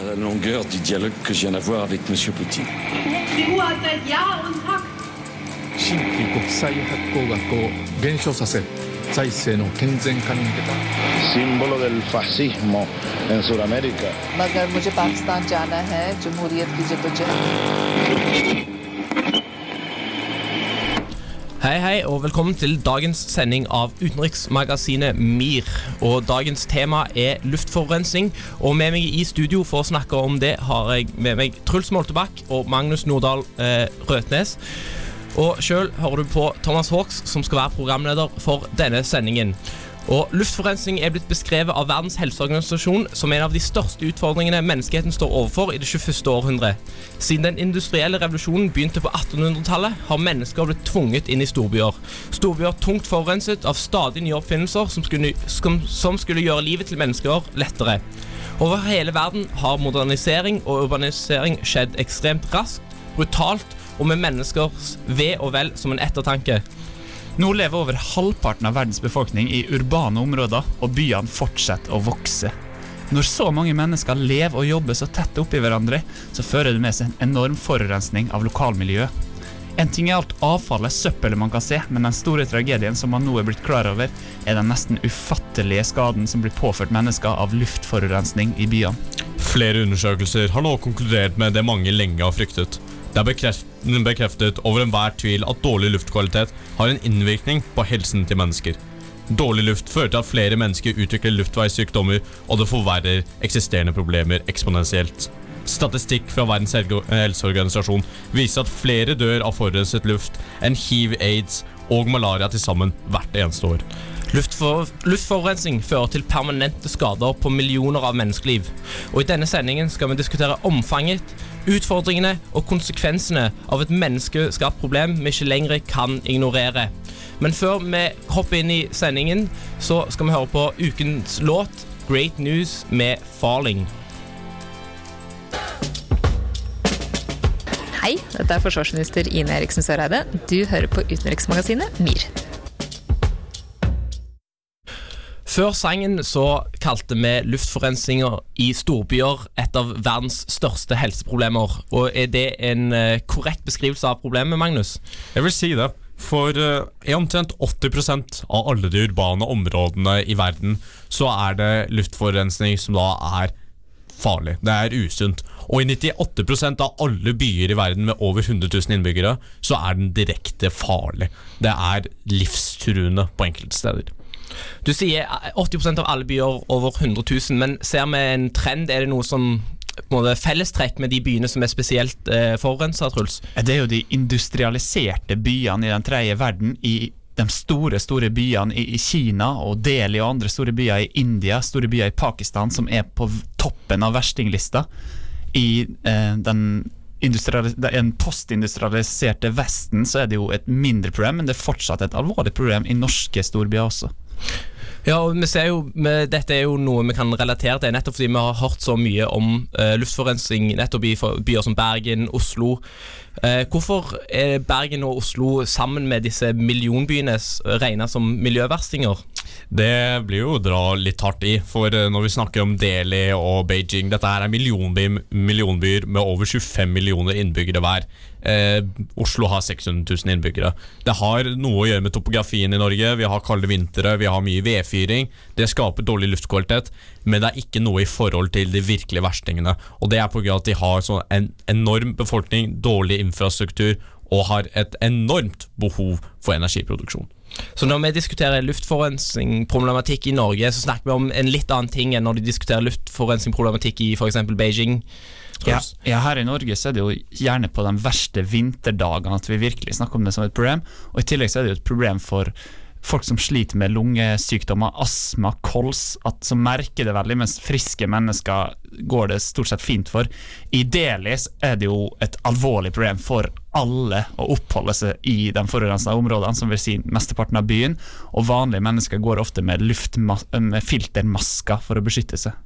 à la longueur du dialogue que je viens d'avoir avec M. Poutine. En Hei, hei, og velkommen til dagens sending av utenriksmagasinet MIR. Og dagens tema er luftforurensning. Og med meg i studio for å snakke om det har jeg med meg Truls Moltebakk og Magnus Nordahl eh, Røtnes. Og sjøl hører du på Thomas Hawks, som skal være programleder for denne sendingen. Og Luftforurensning er blitt beskrevet av Verdens helseorganisasjon som en av de største utfordringene menneskeheten står overfor i det 21. århundre. Siden den industrielle revolusjonen begynte på 1800-tallet, har mennesker blitt tvunget inn i storbyer. Storbyer tungt forurenset av stadig nye oppfinnelser som skulle, som, som skulle gjøre livet til mennesker lettere. Over hele verden har modernisering og urbanisering skjedd ekstremt raskt, brutalt og med menneskers ve og vel som en ettertanke. Nå lever over halvparten av verdens befolkning i urbane områder, og byene fortsetter å vokse. Når så mange mennesker lever og jobber så tett oppi hverandre, så fører det med seg en enorm forurensning av lokalmiljøet. En ting er alt avfallet, søppelet man kan se, men den store tragedien som man nå er blitt klar over, er den nesten ufattelige skaden som blir påført mennesker av luftforurensning i byene. Flere undersøkelser har nå konkludert med det mange lenge har fryktet. Det er bekreft, bekreftet over enhver tvil at dårlig luftkvalitet har en innvirkning på helsen til mennesker. Dårlig luft fører til at flere mennesker utvikler luftveissykdommer, og det forverrer eksisterende problemer eksponentielt. Statistikk fra Verdens helseorganisasjon viser at flere dør av forurenset luft enn hiv, aids og malaria til sammen hvert eneste år. Luftfor, luftforurensning fører til permanente skader på millioner av menneskeliv. Og I denne sendingen skal vi diskutere omfanget, utfordringene og konsekvensene av et menneskeskapt problem vi ikke lenger kan ignorere. Men før vi hopper inn i sendingen, så skal vi høre på ukens låt 'Great News' med Farling. Hei, dette er forsvarsminister Ine Eriksen Søreide. Du hører på utenriksmagasinet MIR. Før sangen så kalte vi luftforurensninger i storbyer et av verdens største helseproblemer. Og Er det en eh, korrekt beskrivelse av problemet, Magnus? Jeg vil si det. For uh, i omtrent 80% av alle de urbane områdene i verden, så er det luftforurensning som da er farlig. Det er usunt. Og i 98% av alle byer i verden med over 100 000 innbyggere, så er den direkte farlig. Det er livstruende på enkelte steder. Du sier 80% av alle byer over 100 000, men ser vi en trend? Er det noe som er fellestrekk med de byene som er spesielt eh, forurensa, Truls? Det er jo de industrialiserte byene i den tredje verden, i de store store byene i Kina og Delhi og andre store byer i India, store byer i Pakistan, som er på toppen av verstinglista. I eh, den den postindustrialiserte Vesten så er det jo et mindre problem, men det er fortsatt et alvorlig problem i norske storbyer også. Ja, og vi ser jo, vi, Dette er jo noe vi kan relatere til, nettopp fordi vi har hørt så mye om uh, luftforurensning nettopp i byer som Bergen, Oslo. Uh, hvorfor er Bergen og Oslo sammen med disse millionbyene regna som miljøverstinger? Det blir jo å dra litt hardt i, for eh, når vi snakker om Delhi og Beijing Dette her er millionbyer, millionbyer med over 25 millioner innbyggere hver. Eh, Oslo har 600 000 innbyggere. Det har noe å gjøre med topografien i Norge. Vi har kalde vintre, vi har mye vedfyring. Det skaper dårlig luftkvalitet, men det er ikke noe i forhold til de virkelige verstingene. Og det er pga. at de har sånn en enorm befolkning, dårlig infrastruktur og har et enormt behov for energiproduksjon. Så når vi diskuterer luftforurensningsproblematikk i Norge, så snakker vi om en litt annen ting enn når de diskuterer luftforurensningsproblematikk i f.eks. Beijing. Ja, ja, her i Norge så er det jo gjerne på de verste vinterdagene at vi virkelig snakker om det som et problem. Og i tillegg så er det jo et problem for folk som sliter med lungesykdommer, astma, kols, at som merker det veldig, mens friske mennesker går det stort sett fint for. I Delhi er det jo et alvorlig problem for alle å oppholde seg i de forurensa områdene, som vil si mesteparten av byen. Og vanlige mennesker går ofte med, med filtermasker for å beskytte seg.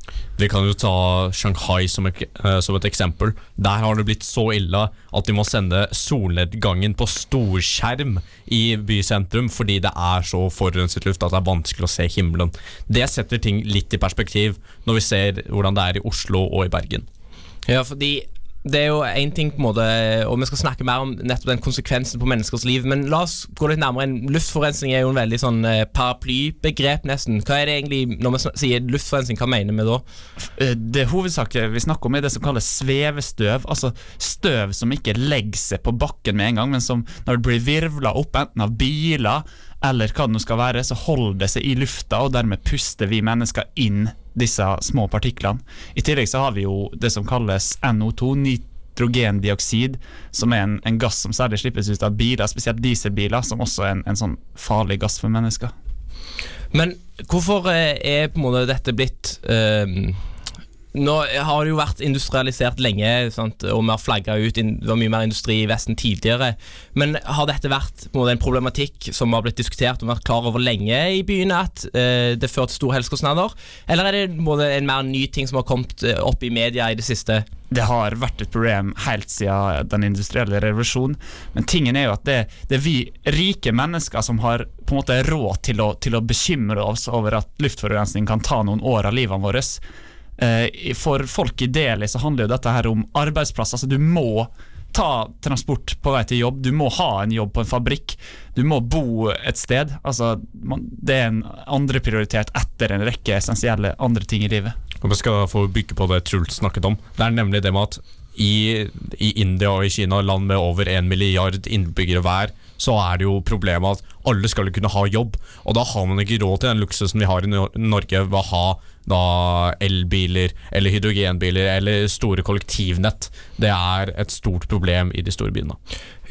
Vi kan jo ta Shanghai som et, eh, som et, eksempel. Der har det blitt så ille at de må sende solnedgangen på storskjerm i bysentrum fordi det er så forurenset luft at det er vanskelig å se himmelen. Det setter ting litt i perspektiv når vi ser hvordan det er i Oslo og i Bergen. Ja, fordi det er jo én ting, på en måte og vi skal snakke mer om nettopp den konsekvensen på menneskers liv. Men la oss gå litt nærmere. inn. Luftforurensning er jo en veldig sånn eh, paraplybegrep, nesten. Hva er det egentlig når vi sier luftforurensning, hva mener vi da? Eh, Det hovedsaket vi snakker om, er det som kalles svevestøv. Altså støv som ikke legger seg på bakken med en gang, men som når det blir virvla opp, enten av biler eller hva det nå skal være, så holder det seg i lufta, og dermed puster vi mennesker inn disse små partiklene. I tillegg så har vi jo det som kalles NO2, nitrogendioksid, som er en, en gass som særlig slippes ut av biler, spesielt dieselbiler, som også er en, en sånn farlig gass for mennesker. Men hvorfor eh, er på en måte dette blitt eh, Nå har det jo vært industrialisert lenge, sant? og vi har flagga ut Det var mye mer industri i Vesten tidligere. Men har dette vært en, måte, en problematikk som har blitt diskutert og vært klar over lenge i byene, at eh, det fører til store helsekostnader? Eller er det en, måte, en mer ny ting som har kommet eh, opp i media i det siste? det har vært et problem helt siden den industrielle revolusjonen. Men tingen er jo at det, det er vi rike mennesker som har på en måte råd til å, til å bekymre oss over at luftforurensning kan ta noen år av livet vårt. Eh, For folk i Delhi så handler jo dette her om arbeidsplass. Altså du må ta transport på vei til jobb, du må ha en jobb på en fabrikk, du må bo et sted. Altså, man, det er en andreprioritet etter en rekke essensielle andre ting i livet. Vi skal få bygge på det Truls snakket om. Det er nemlig det med at i, i India og i Kina, land med over en milliard innbyggere hver, så er det jo problemet at alle skal jo kunne ha jobb. Og da har man ikke råd til den luksusen vi har i Norge ved å ha da elbiler eller hydrogenbiler eller store kollektivnett. Det er et stort problem i de store byene.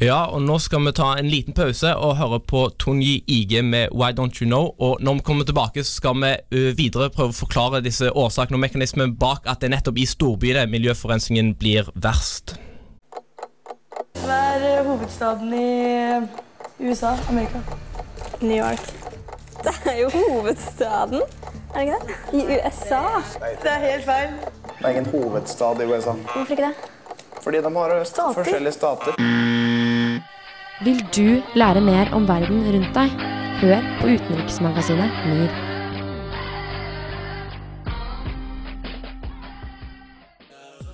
Ja, og nå skal vi ta en liten pause og høre på Tonji Ige med Why Don't You Know. Og når vi kommer tilbake, så skal vi videre prøve å forklare disse årsakene og mekanismene bak at det er nettopp i storbyene miljøforurensningen blir verst. Hva er hovedstaden i USA? Amerika? New York. Det er jo hovedstaden, er det ikke det? I USA. Det er helt feil. Det er ingen hovedstad i USA. Hvorfor ikke det? Fordi de har Stater? forskjellige stater. Vil du lære mer om verden rundt deg? Hør på utenriksmagasinet MIR.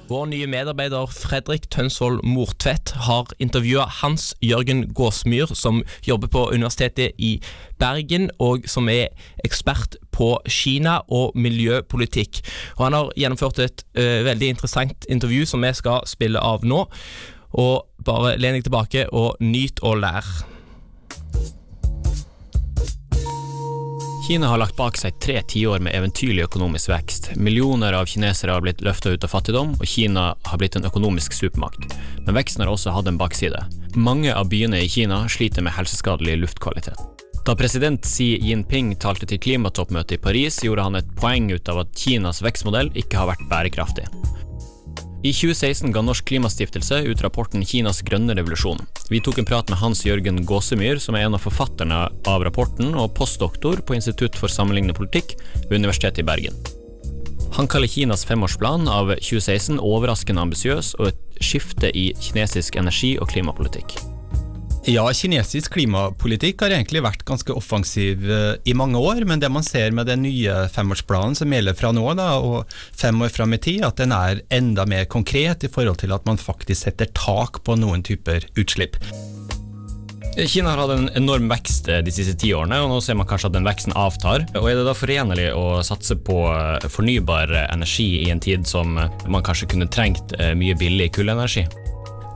Vår nye medarbeider Fredrik Tønsvold Mortvedt har intervjua Hans Jørgen Gåsmyr, som jobber på Universitetet i Bergen, og som er ekspert på Kina og miljøpolitikk. Og Han har gjennomført et ø, veldig interessant intervju som vi skal spille av nå. Og bare len deg tilbake og nyt og lær. Kina har lagt bak seg tre tiår med eventyrlig økonomisk vekst. Millioner av kinesere har blitt løfta ut av fattigdom, og Kina har blitt en økonomisk supermakt. Men veksten har også hatt en bakside. Mange av byene i Kina sliter med helseskadelig luftkvalitet. Da president Xi Jinping talte til klimatoppmøtet i Paris, gjorde han et poeng ut av at Kinas vekstmodell ikke har vært bærekraftig. I 2016 ga Norsk Klimastiftelse ut rapporten Kinas grønne revolusjon. Vi tok en prat med Hans Jørgen Gåsemyr, som er en av forfatterne av rapporten, og postdoktor på Institutt for sammenlignende politikk ved Universitetet i Bergen. Han kaller Kinas femårsplan av 2016 overraskende ambisiøs og et skifte i kinesisk energi- og klimapolitikk. Ja, kinesisk klimapolitikk har egentlig vært ganske offensiv eh, i mange år, men det man ser med den nye femårsplanen som gjelder fra nå da, og fem år fram i tid, at den er enda mer konkret i forhold til at man faktisk setter tak på noen typer utslipp. Kina har hatt en enorm vekst eh, de siste ti årene, og nå ser man kanskje at den veksten avtar. Og Er det da forenlig å satse på eh, fornybar energi i en tid som man kanskje kunne trengt mye billig kullenergi?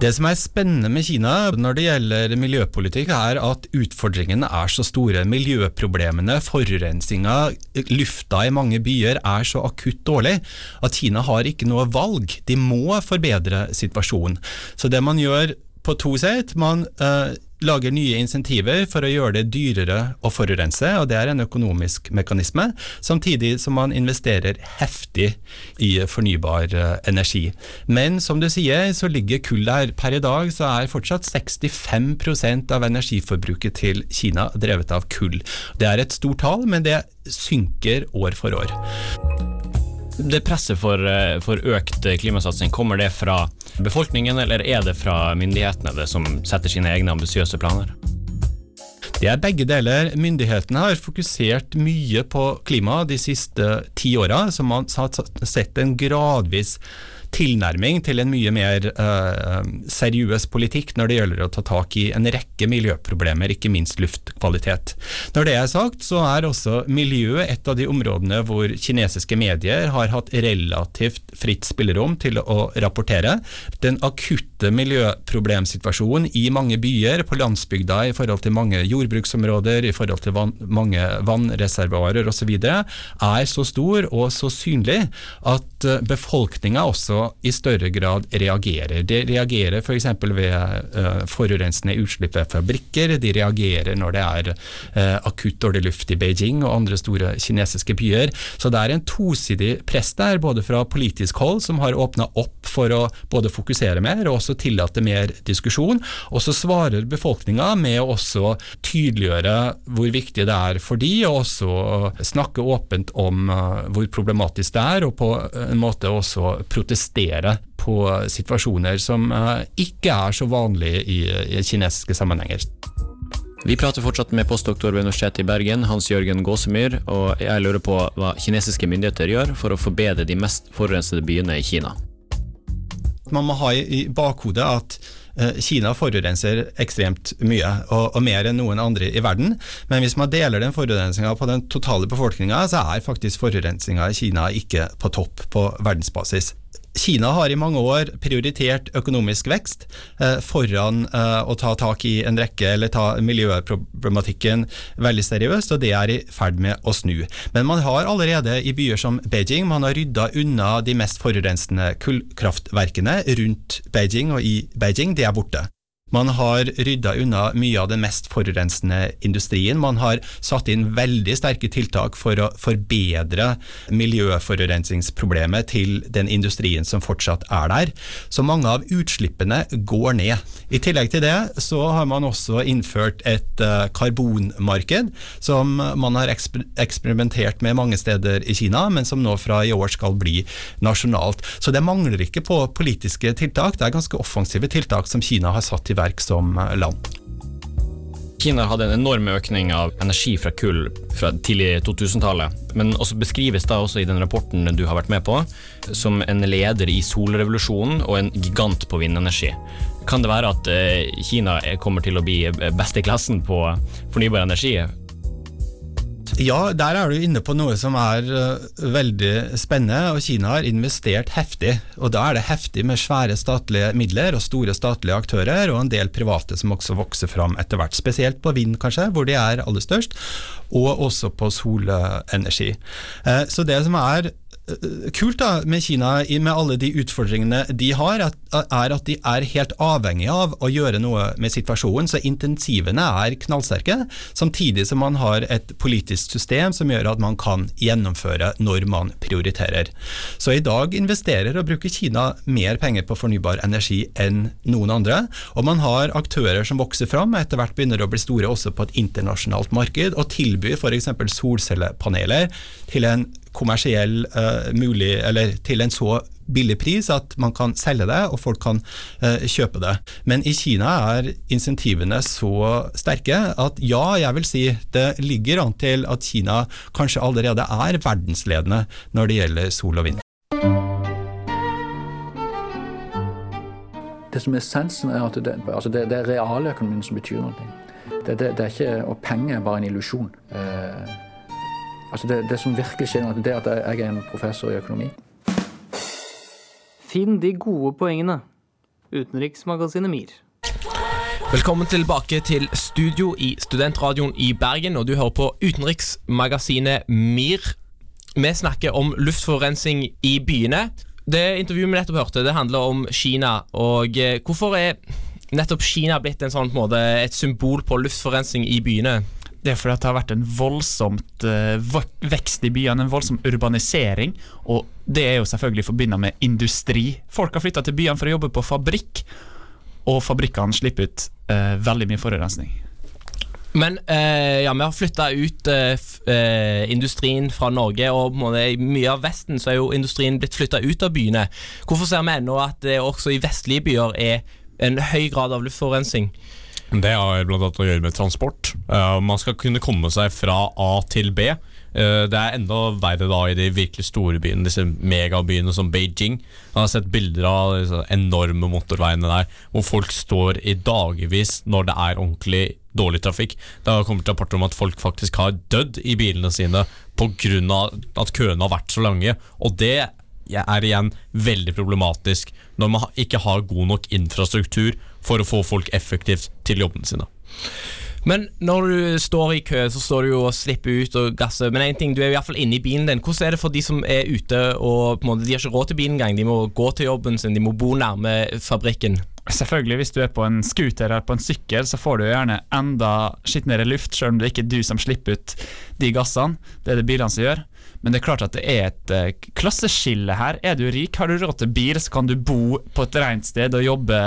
Det som er spennende med Kina når det gjelder miljøpolitikk, er at utfordringene er så store. Miljøproblemene, forurensninga, lufta i mange byer er så akutt dårlig at Kina har ikke noe valg. De må forbedre situasjonen. Så det man gjør på to sett, man uh, lager nye insentiver for å gjøre det dyrere å forurense, og det er en økonomisk mekanisme, samtidig som man investerer heftig i fornybar eh, energi. Men som du sier, så ligger kull der. Per i dag så er fortsatt 65% av energiforbruket til Kina drevet av kull. Det er et stort tall, men det synker år for år. Det presset for, eh, for økt klimasatsing, kommer det fra befolkningen, eller er det fra myndighetene det som setter sine egne ambisiøse planer? Det er begge deler. Myndighetene har fokusert mye på klima de siste ti åra, så man har sett en gradvis tilnærming til en mye mer uh, seriøs politikk når det gjelder å ta tak i en rekke miljøproblemer, ikke minst luftkvalitet. Når det er sagt, så er også miljø et av de områdene hvor kinesiske medier har hatt relativt fritt spillerom til å rapportere. Den akutte miljøproblemsituasjonen i mange byer, på landsbygda i forhold til mange jordbruksområder, i forhold til van mange vannreservoarer osv., er så stor og så synlig at eh, befolkninga også i større grad reagerer. De reagerer f.eks. For ved uh, forurensende utslipp ved fabrikker, de reagerer når det er uh, akutt dårlig luft i Beijing og andre store kinesiske byer. Så det er en tosidig press der, både fra politisk hold, som har åpna opp for å både fokusere mer og også tillate mer diskusjon, og så svarer befolkninga med å også tydeliggjøre hvor viktig det er for de, og også snakke åpent om uh, hvor problematisk det er, og på en måte også protestere på situasjoner som uh, ikke er så vanlige i, i kinesiske sammenhenger. Vi prater fortsatt med postdoktor ved Universitetet i Bergen, Hans Jørgen Gåsemyr, og jeg lurer på hva kinesiske myndigheter gjør for å forbedre de mest forurensede byene i Kina. Man må ha i bakhodet at Eh, Kina forurenser ekstremt mye, og, og, mer enn noen andre i verden. Men hvis man deler den forurensninga på den totale befolkninga, så er faktisk forurensninga i Kina ikke på topp på verdensbasis. Kina har i mange år prioritert økonomisk vekst eh, foran eh, å ta tak i en rekke, eller ta miljøproblematikken veldig seriøst, og det er i ferd med å snu. Men man har allerede i byer som Beijing man har rydda unna de mest forurensende kullkraftverkene rundt Beijing og i Beijing. Det er borte. Man har rydda unna mye av den mest forurensende industrien. Man har satt inn veldig sterke tiltak for å forbedre miljøforurensingsproblemet til den industrien som fortsatt er der. Så mange av utslippene går ned. I tillegg til det så har man også innført et uh, karbonmarked, som man har eksper eksperimentert med mange steder i Kina, men som nå fra i år skal bli nasjonalt. Så det mangler ikke på politiske tiltak. Det er ganske offensive tiltak som Kina har satt i verk som land. Kina hadde en enorm økning av energi fra kull fra tidlig 2000-tallet, men også beskrives da også i den rapporten du har vært med på, som en leder i solrevolusjonen og en gigant på vindenergi. Kan det være at eh, Kina kommer til å bli best i klassen på fornybar energi ja, der er du inne på noe som er uh, veldig spennende. og Kina har investert heftig. og Da er det heftig med svære statlige midler og store statlige aktører, og en del private som også vokser fram etter hvert. Spesielt på vind, kanskje, hvor de er aller størst, og også på solenergi. Uh, så det som er Eh, kult da med Kina, med alle de utfordringene de har, er at de er helt avhengige av å gjøre noe med situasjonen. Så intensivene er knallsterke, samtidig som man har et politisk system som gjør at man kan gjennomføre når man prioriterer. Så i dag investerer og bruker Kina mer penger på fornybar energi enn noen andre. Og man har aktører som vokser fram, etter hvert begynner å bli store også på et internasjonalt marked, og tilbyr f.eks. solcellepaneler til en kommersiell uh, mulig, eller til en så billig pris at man kan selge det og folk kan uh, kjøpe det. Men i Kina er insentivene så sterke at ja, jeg vil si det ligger an til at Kina kanskje allerede er verdensledende når det gjelder sol og vind. Det som er essensen, er at det, altså det, det er realøkonomien som betyr noe. Det, det, det, er ikke, og penger er bare en illusjon. Eh, Altså det, det, som virkelig skjer nå, det er at jeg er en professor i økonomi. Finn de gode poengene. Utenriksmagasinet MIR. Velkommen tilbake til studio i Studentradioen i Bergen, og du hører på utenriksmagasinet MIR. Vi snakker om luftforurensning i byene. Det intervjuet vi nettopp hørte, det handler om Kina. Og eh, hvorfor er nettopp Kina blitt en sånn, på en måte, et symbol på luftforurensning i byene? Det er fordi det har vært en voldsomt uh, vekst i byene, en voldsom urbanisering. Og det er jo selvfølgelig forbinda med industri. Folk har flytta til byene for å jobbe på fabrikk, og fabrikkene slipper ut uh, veldig mye forurensning. Men uh, ja, vi har flytta ut industrien fra Norge, og i mye av Vesten så er jo industrien blitt flytta ut av byene. Hvorfor ser vi ennå at det også i vestlige byer er en høy grad av luftforurensning? Det har bl.a. å gjøre med transport. Uh, man skal kunne komme seg fra A til B Uh, Det er enda verre da i de virkelig store byene, disse megabyene som Beijing. Man har sett bilder av disse enorme motorveiene der, hvor folk står i dagevis når det er ordentlig dårlig trafikk. Det har kommet rapporter om at folk faktisk har dødd i bilene sine pga. at køene har vært så lange. Og det er igjen veldig problematisk når man ikke har god nok infrastruktur for å få folk effektivt til jobbene sine. Men når du står i kø, så står du jo og slipper ut og gasser. Men en ting, du er i hvert fall inne i bilen din. Hvordan er det for de som er ute og på en måte, de har ikke råd til bilen engang? De må gå til jobben sin, de må bo nærme fabrikken. Selvfølgelig, hvis du er på en scooter eller på en sykkel, så får du gjerne enda skitnere luft, selv om det ikke er du som slipper ut de gassene. Det er det bilene som gjør. Men det er klart at det er et uh, klasseskille her. Er du rik, har du råd til bil, så kan du bo på et rent sted og jobbe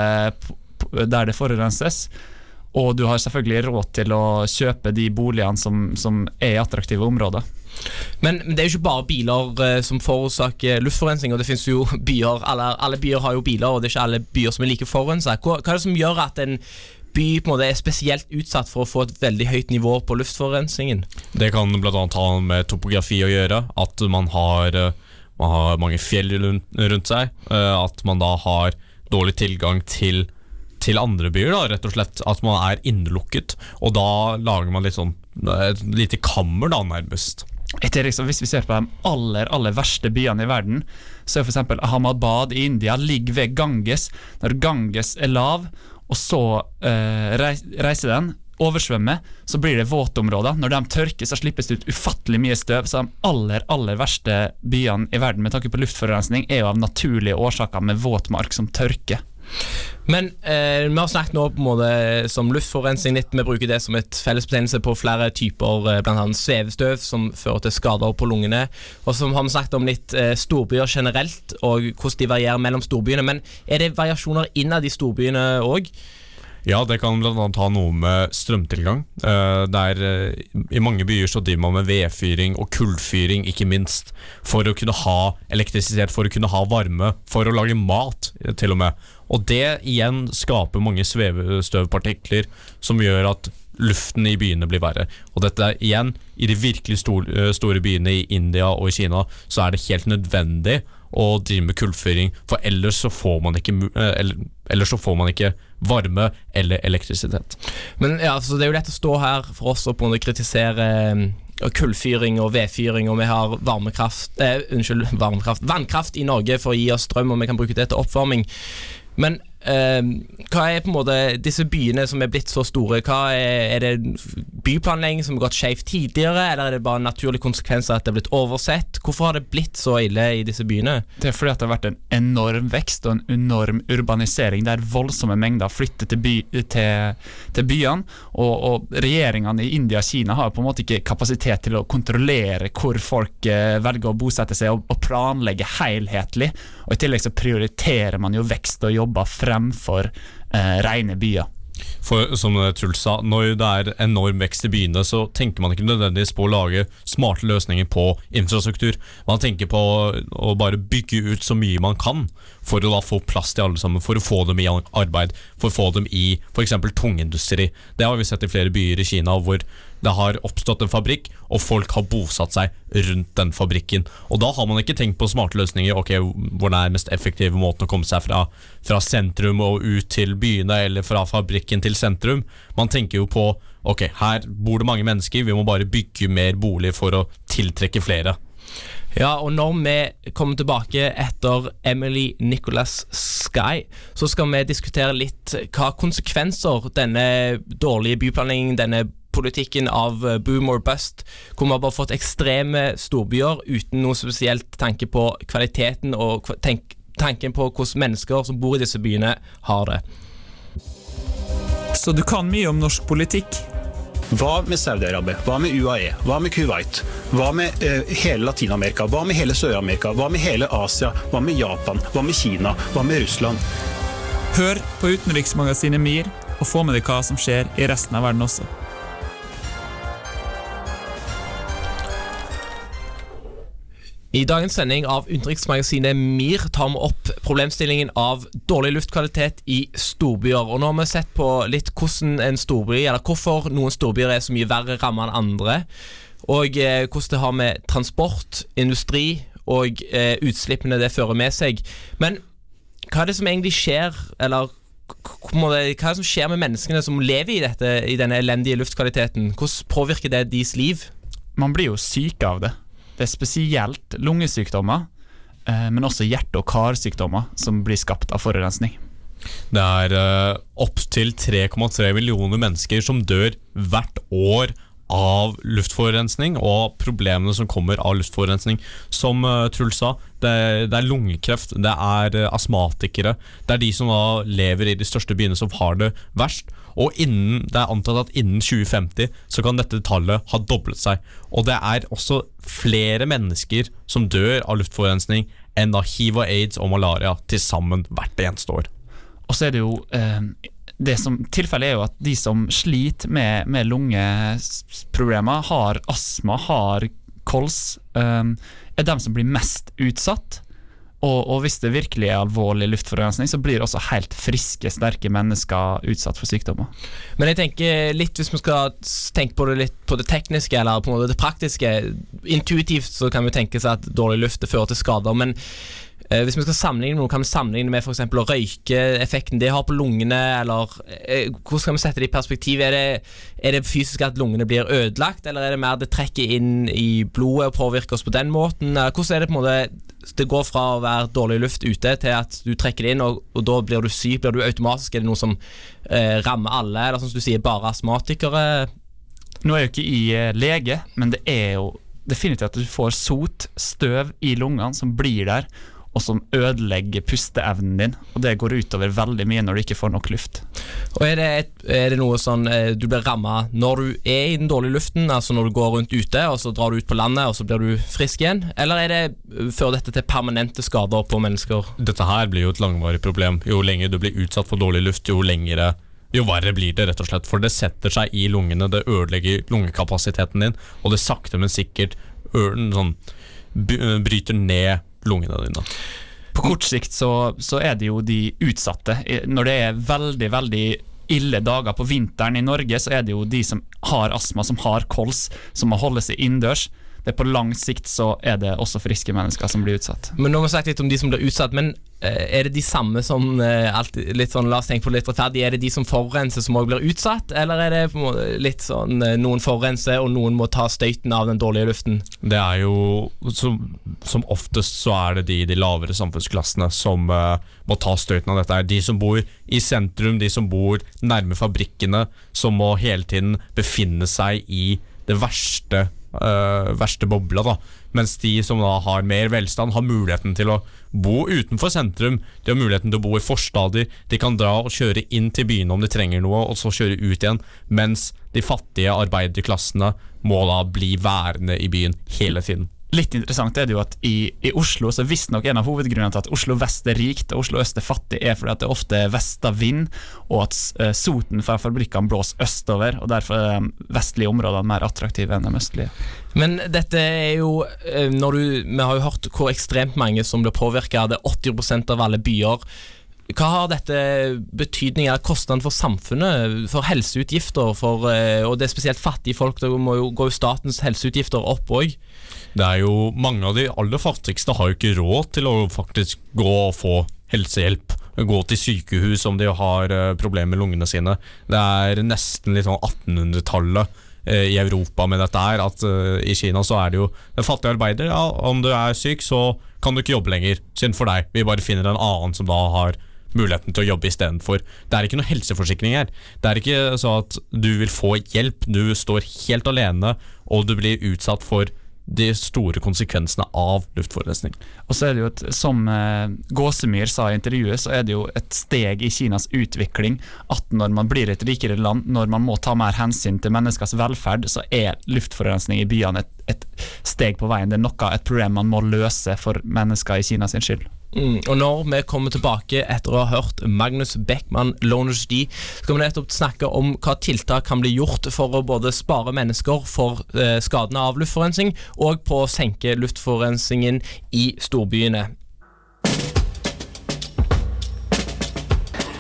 der det forurenses. Og du har selvfølgelig råd til å kjøpe de boligene som, som er i attraktive områder. Men men det er jo ikke bare biler eh, som forårsaker luftforurensning. og det finnes jo byer, alle, alle byer har jo biler, og det er ikke alle byer som er like forurensa. Hva, hva er det som gjør at en by på en måte er spesielt utsatt for å få et veldig høyt nivå på luftforurensningen? Det kan bl.a. ha med topografi å gjøre. At man har, eh, man har mange fjell rundt, seg. eh, At man da har dårlig tilgang til, til andre byer, da, rett og slett. At man er innelukket. Og da lager man litt sånn et lite kammer, da, nærmest. Etter liksom, Hvis vi ser på de aller aller verste byene i verden, så er f.eks. Ahmadabad i India ligger ved Ganges. Når Ganges er lav, og så eh, reiser den, oversvømmer, så blir det våtområder. Når de tørker, så slippes det ut ufattelig mye støv. Så de aller aller verste byene i verden med tanke på luftforurensning er jo av naturlige årsaker med våtmark som tørker. Men eh, vi har snakket nå på en måte som luftforurensning litt. Vi bruker det som et fellesbetegnelse på flere typer, eh, annet svevestøv, som fører til skader på lungene. Og så har vi snakket om litt eh, storbyer generelt, og hvordan de varierer mellom storbyene. Men er det variasjoner innad i storbyene òg? Ja, det kan bl.a. ha noe med strømtilgang. Uh, Der, uh, I mange byer så driver man med vedfyring og kullfyring, ikke minst. For å kunne ha elektrisitet, for å kunne ha varme, for å lage mat, eh, til og med. Og det igjen skaper mange svevestøvpartikler som gjør at luften i byene blir verre. Og dette er igjen, i de virkelig eh, store byene i India og i Kina, så er det helt nødvendig å drive med kullfyring, for ellers så får man ikke, eh, eller, så får man ikke varme eller elektrisitet. Men ja, så Det er jo lett å stå her for oss og på en måte kritisere eh, kullfyring og vedfyring, og vi har varmekraft eh, Unnskyld, varmekraft vannkraft i Norge for å gi oss strøm, og vi kan bruke det til oppvarming. Men eh, hva er på en måte disse byene som er blitt så store? Hva er, er det byplanlegging som har gått skjevt tidligere, eller er det bare en naturlig konsekvens av at det er blitt oversett? Hvorfor har det blitt så ille i disse byene? Det er fordi at det har vært en enorm vekst og en enorm urbanisering der voldsomme mengder flytter til, by, til, til byene. Og, og regjeringene i India og Kina har på en måte ikke kapasitet til å kontrollere hvor folk eh, velger å bosette seg, og, og planlegge helhetlig. Og I tillegg så prioriterer man jo vekst og jobber fremfor eh, rene byer. For som Truls sa, når det er enorm vekst i byene, så tenker man ikke nødvendigvis på å lage smarte løsninger på infrastruktur. Man tenker på å bare bygge ut så mye man kan, for å da få plass til alle sammen, for å få dem i arbeid, for å få dem i f.eks. tungindustri. Det har vi sett i flere byer i Kina hvor det har oppstått en fabrikk, og folk har bosatt seg rundt den fabrikken. Og da har man ikke tenkt på smarte løsninger. Ok, hvordan er den mest effektive måten å komme seg fra, fra sentrum og ut til byene, eller fra fabrikken til sentrum? Man tenker jo på ok, her bor det mange mennesker, vi må bare bygge mer bolig for å tiltrekke flere. Ja, og når vi kommer tilbake etter Emily Nicholas Sky, så skal vi diskutere litt hva konsekvenser denne dårlige byplanleggingen, denne politikken av eh, boom or bust, hvor vi har bare fått ekstreme storbyer uten noe spesielt tanke på kvaliteten og tenk, tanken på hvordan mennesker som bor i disse byene, har det. Så du kan mye om norsk politikk? Hva med Saudi-Arabia? Hva med UAE? Hva med Kuwait? Hva med uh, hele Latin-Amerika? Hva med hele Sør-Amerika? Hva med hele Asia? Hva med Japan? Hva med Kina? Hva med Russland? Hør på utenriksmagasinet MIR, og få med deg hva som skjer i resten av verden også. I dagens sending av utenriksmagasinet MIR tar vi opp problemstillingen av dårlig luftkvalitet i storbyer. Og nå har vi sett på litt hvordan en storby, eller hvorfor noen storbyer er så mye verre rammet enn andre. og eh, hvordan det har med transport, industri og eh, utslippene det fører med seg. Men hva er det som egentlig skjer, eller hva er det som skjer med menneskene som lever i, dette, i denne elendige luftkvaliteten? Hvordan påvirker det deres liv? Man blir jo syk av det. Det er spesielt lungesykdommer, eh, men også hjerte- og karsykdommer som blir skapt av forurensning. Det er uh, opptil 3,3 millioner mennesker som dør hvert år av luftforurensning og problemene som kommer av luftforurensning. Som uh, Truls sa, det, det er lungekreft, det er uh, astmatikere. Det er de som da lever i de største byene som har det verst. Og innen, det er antatt at innen 2050 så kan dette tallet ha doblet seg. Og det er også flere mennesker som dør av luftforurensning enn av hiv og aids og malaria til sammen hvert eneste år. Og så er det jo eh, det som, Tilfellet er jo at de som sliter med, med lungeproblemer, har astma, har kols, um, er de som blir mest utsatt. Og, og hvis det virkelig er alvorlig luftforurensning, så blir også helt friske, sterke mennesker utsatt for sykdommer. Men jeg tenker litt, hvis vi skal tenke på det litt på det tekniske eller på det praktiske Intuitivt så kan vi tenke seg at dårlig luft fører til skader, men hvis vi skal sammenligne noe, kan vi sammenligne med eksempel å røyke, effekten det har på lungene, eller eh, hvordan skal vi sette det i perspektiv? Er det, er det fysisk at lungene blir ødelagt, eller er det mer det trekker inn i blodet og påvirker oss på den måten? Eh, Hvordan er det på en måte det går fra å være dårlig luft ute til at du trekker det inn, og, og da blir du syk. Blir du automatisk? Er det noe som eh, rammer alle, eller som du sier, bare astmatikere? Nå er jeg jo ikke i eh, lege, men det er jo definitivt at du får sot, støv i lungene som blir der, og som ødelegger pusteevnen din. Og det går utover veldig mye når du ikke får nok luft. Og er det, et, er det noe sånn eh, du blir ramma når du er i den dårlige luften, altså når du går rundt ute, og så drar du ut på landet, og så blir du frisk igjen? Eller er det, fører dette til permanente skader på mennesker? Dette her blir jo et langvarig problem. Jo lenger du blir utsatt for dårlig luft, jo lengre jo verre blir det, rett og slett. For det setter seg i lungene, det ødelegger lungekapasiteten din, og det sakte, men sikkert øren, sånn, bryter ned lungene dine. På kort sikt så, så er det jo de utsatte. Når det er veldig, veldig ille dager på vinteren i Norge, så er det jo de som har astma, som har kols, som må holde seg innendørs. Det er På lang sikt så er det også friske mennesker som blir utsatt. Men nå har vi sagt litt om de som blir utsatt, men er det de samme som eh, alltid, litt sånn, La oss tenke på litt rettferdig. Er det de som forurenser som òg blir utsatt, eller er det litt sånn eh, noen forurenser og noen må ta støyten av den dårlige luften? Det er jo Som, som oftest så er det de i de lavere samfunnsklassene som uh, må ta støyten av dette. De som bor i sentrum, de som bor nærme fabrikkene, som må hele tiden befinne seg i det verste, eh, verste bobla. da Mens de som da har mer velstand, har muligheten til å bo utenfor sentrum. De har muligheten til å bo i forstader. De kan dra og kjøre inn til byene om de trenger noe, og så kjøre ut igjen. Mens de fattige arbeiderklassene må da bli værende i byen hele tiden. Litt interessant er det jo at i, i Oslo så visstnok en av hovedgrunnene til at Oslo vest er rikt og Oslo øst er fattig, er fordi at det ofte er vestavind, og at eh, soten fra fabrikkene blåser østover. og Derfor er de vestlige områdene mer attraktive enn de østlige. Men dette er jo eh, når du, Vi har jo hørt hvor ekstremt mange som blir påvirka. Det er 80% av alle byer. Hva har dette betydning av kostnad for samfunnet, for helseutgifter? For, eh, og det er spesielt fattige folk. Da må jo, jo statens helseutgifter opp òg. Det er jo Mange av de aller fattigste har jo ikke råd til å faktisk gå og få helsehjelp. Gå til sykehus om de har eh, problemer med lungene sine. Det er nesten litt sånn 1800-tallet eh, i Europa med dette her. At I Kina så er det jo en fattig arbeider. Ja, om du er syk, så kan du ikke jobbe lenger. Synd for deg. Vi bare finner en annen som da har muligheten til å jobbe istedenfor. Det er ikke noe helseforsikring her. Det er ikke så at du vil få hjelp. Du står helt alene, og du blir utsatt for de store konsekvensene av luftforurensning. Og så er det jo et, Som eh, Gåsemyr sa i intervjuet, så er det jo et steg i Kinas utvikling at når man blir et rikere land, når man må ta mer hensyn til menneskers velferd, så er luftforurensning i byene et, et steg på veien. Det er noe, et problem man må løse for mennesker i Kinas skyld. Mm, og når vi kommer tilbake etter å ha hørt Magnus Beckmann Loners D, skal vi nettopp snakke om hva tiltak kan bli gjort for å både spare mennesker for eh, skadene av luftforurensning, og på å senke luftforurensningen i storbyene.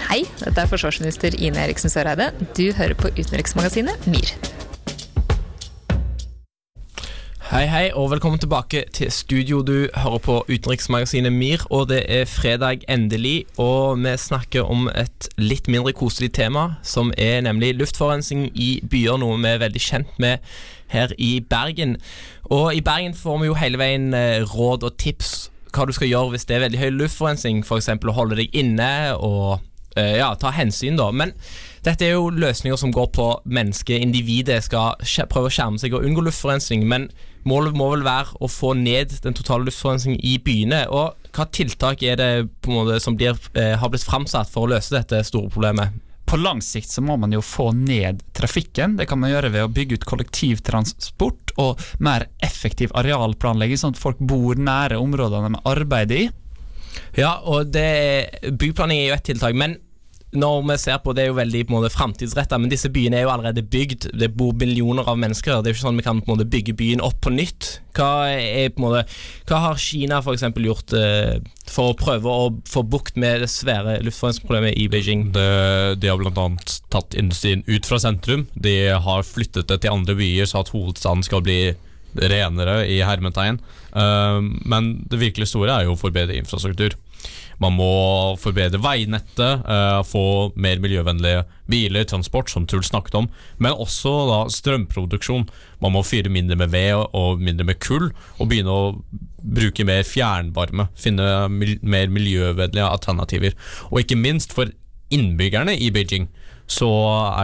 Hei, dette er forsvarsminister Ine Eriksen Søreide. Du hører på utenriksmagasinet MIR. Hei, hei, og velkommen tilbake til studio. Du hører på utenriksmagasinet MIR, og det er fredag endelig. Og vi snakker om et litt mindre koselig tema, som er nemlig luftforurensning i byer, noe vi er veldig kjent med her i Bergen. Og i Bergen får vi jo hele veien eh, råd og tips hva du skal gjøre hvis det er veldig høy luftforurensning, f.eks. å holde deg inne og eh, ja, ta hensyn, da. Men dette er jo løsninger som går på mennesket, individet skal prøve å skjerme seg og unngå luftforurensning. Men målet må vel være å få ned den totale luftforurensningen i byene. Og hva tiltak er det på en måte som blir, eh, har blitt framsatt for å løse dette store problemet? På lang sikt så må man jo få ned trafikken. Det kan man gjøre ved å bygge ut kollektivtransport og mer effektiv arealplanlegging, sånn at folk bor nære områdene de arbeider i. Ja, og det, byplanlegging er jo et tiltak, men når vi ser på det er jo veldig på en måte framtidsretta, men disse byene er jo allerede bygd. Det bor millioner av mennesker. Det er jo ikke sånn vi kan på en måte bygge byen opp på nytt. Hva, er på en måte, hva har Kina eksempel gjort eh, for å prøve å få bukt med det svære luftforurensningsproblemet i Beijing? Det, de har bl.a. tatt industrien ut fra sentrum. De har flyttet det til andre byer, så at hovedstaden skal bli renere i hermetegn. Uh, men det virkelig store er jo å forbedre infrastruktur. Man må forbedre veinettet, eh, få mer miljøvennlige biler, transport, som Truls snakket om, men også da strømproduksjon. Man må fyre mindre med ved og mindre med kull, og begynne å bruke mer fjernvarme. Finne mer miljøvennlige alternativer. Og ikke minst for innbyggerne i Beijing så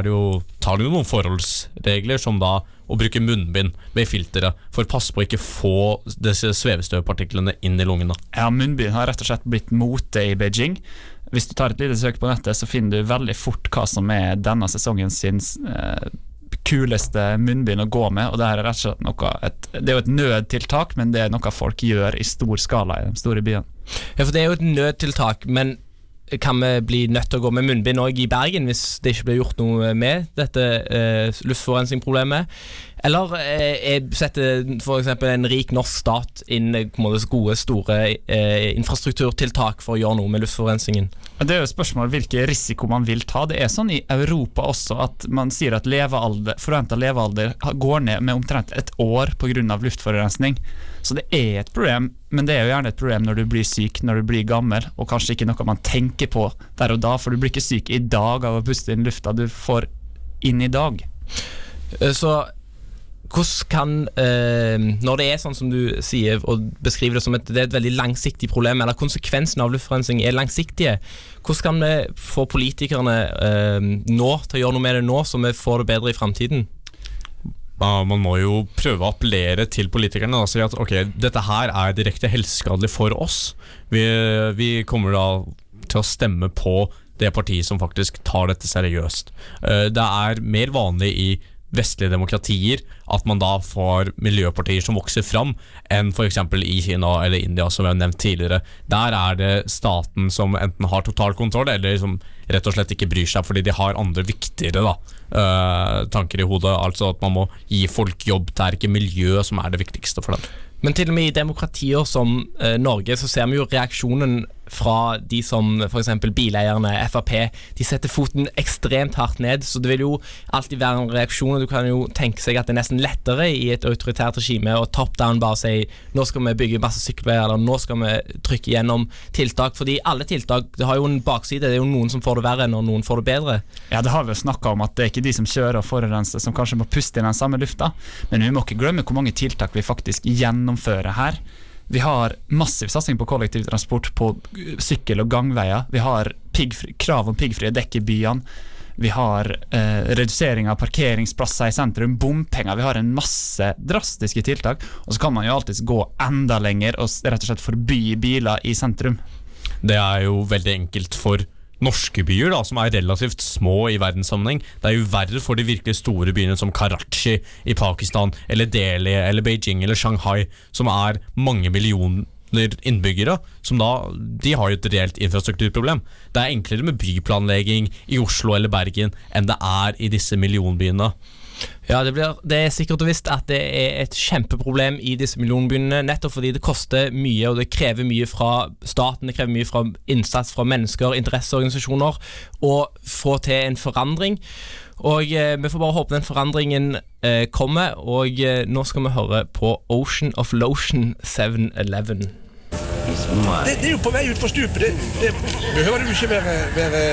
det jo, tar det jo noen forholdsregler, som da å bruke munnbind med filteret, for å passe på å ikke få disse svevestøvpartiklene inn i lungene. Ja, munnbind har rett og slett blitt mote i Beijing. Hvis du tar et lite søk på nettet, så finner du veldig fort hva som er denne sesongen sin eh, kuleste munnbind å gå med. og Det er rett og slett noe, et, det er jo et nødtiltak, men det er noe folk gjør i stor skala i de store byene. Ja, for det er jo et nødtiltak, men kan vi bli nødt til å gå med munnbind òg i Bergen hvis det ikke blir gjort noe med dette eh, luftforurensningsproblemet? Eller eh, setter f.eks. en rik norsk stat inn eh, gode, store eh, infrastrukturtiltak for å gjøre noe med luftforurensningen? Det er jo spørsmålet hvilken risiko man vil ta. Det er sånn i Europa også at man sier at levealder, forventa levealder går ned med omtrent et år pga. luftforurensning. Så det er et problem, men det er jo gjerne et problem når du blir syk, når du blir gammel, og kanskje ikke noe man tenker på der og da, for du blir ikke syk i dag av å puste inn lufta du får inn i dag. Eh, Så hvordan kan eh, Når det er sånn som du sier og beskriver det som et, det er et veldig langsiktig problem, eller konsekvensene av luftforurensning er langsiktige, hvordan kan vi få politikerne eh, nå til å gjøre noe med det nå, så vi får det bedre i framtiden? Man må jo prøve å appellere til politikerne og si at ok, dette her er direkte helseskadelig for oss. Vi, vi kommer da til å stemme på det partiet som faktisk tar dette seriøst. Eh, Det er mer vanlig i vestlige demokratier at man da får miljøpartier som vokser fram, enn f.eks. i Kina eller India, som jeg har nevnt tidligere. Der er det staten som enten har total kontroll, eller som rett og slett ikke bryr seg fordi de har andre viktigere da, eh, tanker i hodet. Altså at man må gi folk jobb. Det er ikke miljø som er det viktigste for dem. Men til og med i demokratier som eh, Norge så ser vi jo reaksjonen fra de som f.eks. bileierne, Frp. De setter foten ekstremt hardt ned, så det vil jo alltid være en reaksjon. og Du kan jo tenke seg at det er nesten lettere i et autoritært regime å top down bare si nå skal vi bygge masse sykkelveier, eller nå skal vi trykke gjennom tiltak. Fordi alle tiltak det har jo en bakside. Det er jo noen som får det verre når noen får det bedre. Ja, det har vi jo snakka om at det er ikke de som kjører og forurenser som kanskje må puste i den samme lufta, men vi må ikke glemme hvor mange tiltak vi faktisk gjennomfører her. Vi har massiv satsing på kollektivtransport, på sykkel- og gangveier. Vi har krav om piggfrie dekk i byene. Vi har eh, redusering av parkeringsplasser i sentrum, bompenger. Vi har en masse drastiske tiltak. Og så kan man jo alltids gå enda lenger og rett og slett forby biler i sentrum. Det er jo veldig enkelt for norske byer, da, som er relativt små i verdenssammenheng. Det er jo verre for de virkelig store byene som Karachi i Pakistan, eller Delhi, eller Beijing eller Shanghai, som er mange millioner innbyggere. Som da, De har jo et reelt infrastrukturproblem. Det er enklere med byplanlegging i Oslo eller Bergen enn det er i disse millionbyene. Ja, det, blir, det er sikkert og visst at det er et kjempeproblem i disse millionbyene, nettopp fordi det koster mye, og det krever mye fra staten, det krever mye fra innsats fra mennesker, interesseorganisasjoner, å få til en forandring. Og eh, vi får bare håpe den forandringen eh, kommer, og eh, nå skal vi høre på Ocean of Lotion 7-Eleven. Det, det er jo på vei utfor stupet. Det, det behøver du ikke være, være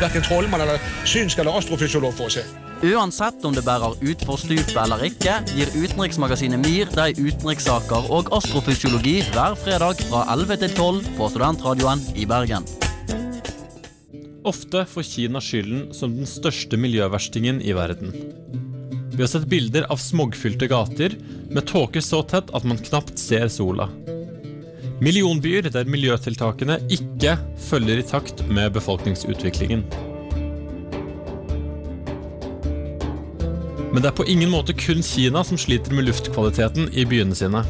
verken trollmann eller synsk eller astrofysiolog for å se. Uansett om det bærer utfor stupet eller ikke, gir utenriksmagasinet MIR deg utenrikssaker og astrofysiologi hver fredag fra 11 til 12 på Studentradioen i Bergen. Ofte får Kina skylden som den største miljøverstingen i verden. Vi har sett bilder av smogfylte gater med tåke så tett at man knapt ser sola. Millionbyer der miljøtiltakene ikke følger i takt med befolkningsutviklingen. Men det er på ingen måte kun Kina som sliter med luftkvaliteten i byene sine.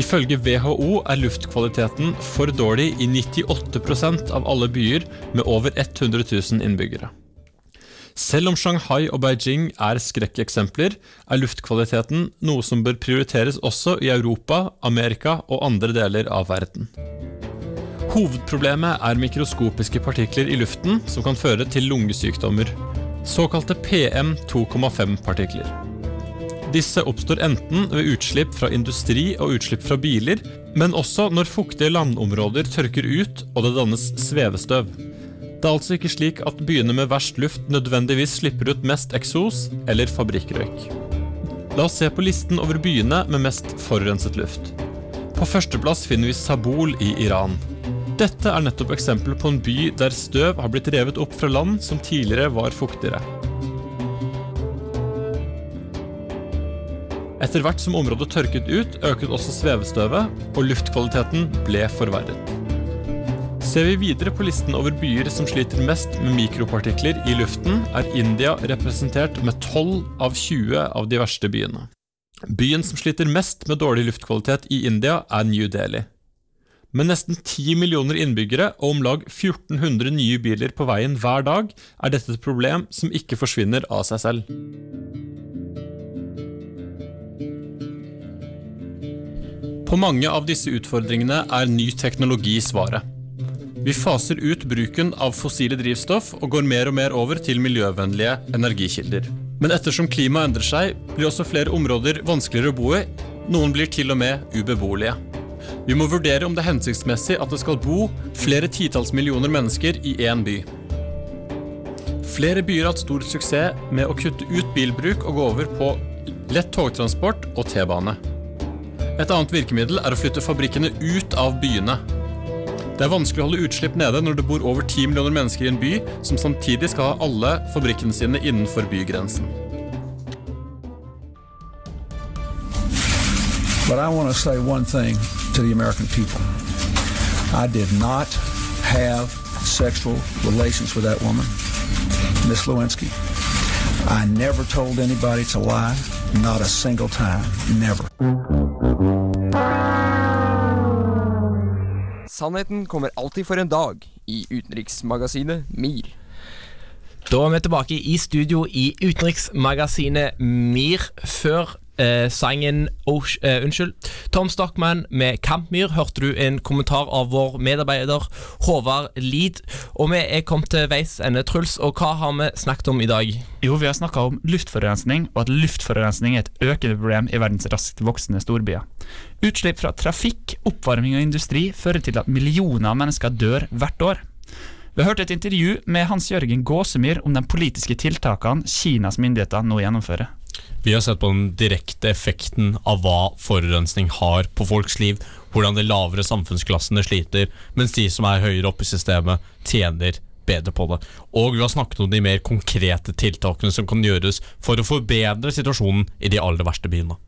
Ifølge WHO er luftkvaliteten for dårlig i 98% av alle byer med over 100 000 innbyggere. Selv om Shanghai og Beijing er skrekkeksempler, er luftkvaliteten noe som bør prioriteres også i Europa, Amerika og andre deler av verden. Hovedproblemet er mikroskopiske partikler i luften som kan føre til lungesykdommer, såkalte PM2,5-partikler. Disse oppstår enten ved utslipp fra industri og utslipp fra biler, men også når fuktige landområder tørker ut og det dannes svevestøv. Det er altså ikke slik at byene med verst luft nødvendigvis slipper ut mest eksos eller fabrikkrøyk. La oss se på listen over byene med mest forurenset luft. På førsteplass finner vi Sabul i Iran. Dette er nettopp eksempel på en by der støv har blitt revet opp fra land som tidligere var fuktigere. Etter hvert som området tørket ut, øket også svevestøvet, og luftkvaliteten ble forverret. Ser vi videre på listen over byer som sliter mest med mikropartikler i luften, er India representert med 12 av 20 av de verste byene. Byen som sliter mest med dårlig luftkvalitet i India, er New Delhi. Med nesten 10 millioner innbyggere og om lag 1400 nye biler på veien hver dag, er dette et problem som ikke forsvinner av seg selv. På mange av disse utfordringene er ny teknologi svaret. Vi faser ut bruken av fossile drivstoff og går mer og mer over til miljøvennlige energikilder. Men ettersom klimaet endrer seg, blir også flere områder vanskeligere å bo i. Noen blir til og med ubeboelige. Vi må vurdere om det er hensiktsmessig at det skal bo flere titalls millioner mennesker i én by. Flere byer har hatt stor suksess med å kutte ut bilbruk og gå over på lett togtransport og T-bane. Et annet virkemiddel er å flytte fabrikkene ut av byene. Det er vanskelig å holde utslipp nede når det bor over 10 millioner mennesker i en by som samtidig skal ha alle fabrikkene sine innenfor bygrensen. But I want to say one thing to the American people. I did not have sexual relations with that woman, Miss Lewinsky. I never told anybody to lie, not a single time, never. Sannheten kommer alltid for en dag i utenriksmagasinet MIR. Da er vi tilbake i studio i utenriksmagasinet MIR. Før eh, sangen oh, eh, Unnskyld. Tom Stockman med Kampmyr hørte du en kommentar av vår medarbeider Håvard Lid. Og vi er kommet til veis ende, Truls. Og hva har vi snakket om i dag? Jo, vi har snakka om luftforurensning, og at luftforurensning er et økende problem i verdens raskt voksende storbyer. Utslipp fra trafikk, oppvarming og industri fører til at millioner av mennesker dør hvert år. Vi har hørt et intervju med Hans Jørgen Gåsemyr om de politiske tiltakene Kinas myndigheter nå gjennomfører. Vi har sett på den direkte effekten av hva forurensning har på folks liv. Hvordan de lavere samfunnsklassene sliter, mens de som er høyere oppe i systemet, tjener bedre på det. Og vi har snakket om de mer konkrete tiltakene som kan gjøres for å forbedre situasjonen i de aller verste byene.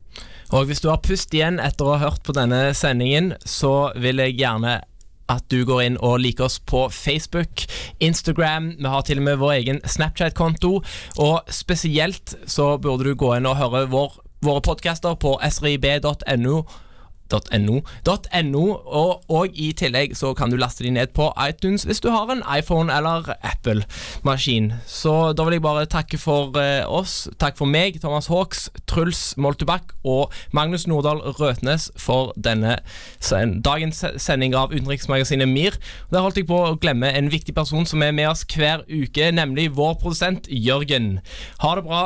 Og hvis du har pust igjen etter å ha hørt på denne sendingen, så vil jeg gjerne at du går inn og liker oss på Facebook, Instagram, vi har til og med vår egen Snapchat-konto, og spesielt så burde du gå inn og høre vår, våre podcaster på srib.no .no. .no og, og i tillegg så kan du laste de ned på iTunes hvis du har en iPhone eller Apple-maskin. Så da vil jeg bare takke for eh, oss. Takk for meg, Thomas Hawks, Truls Moltebakk og Magnus Nordahl Røtnes for denne dagens sending av utenriksmagasinet MIR. Der holdt jeg på å glemme en viktig person som er med oss hver uke, nemlig vår produsent Jørgen. Ha det bra.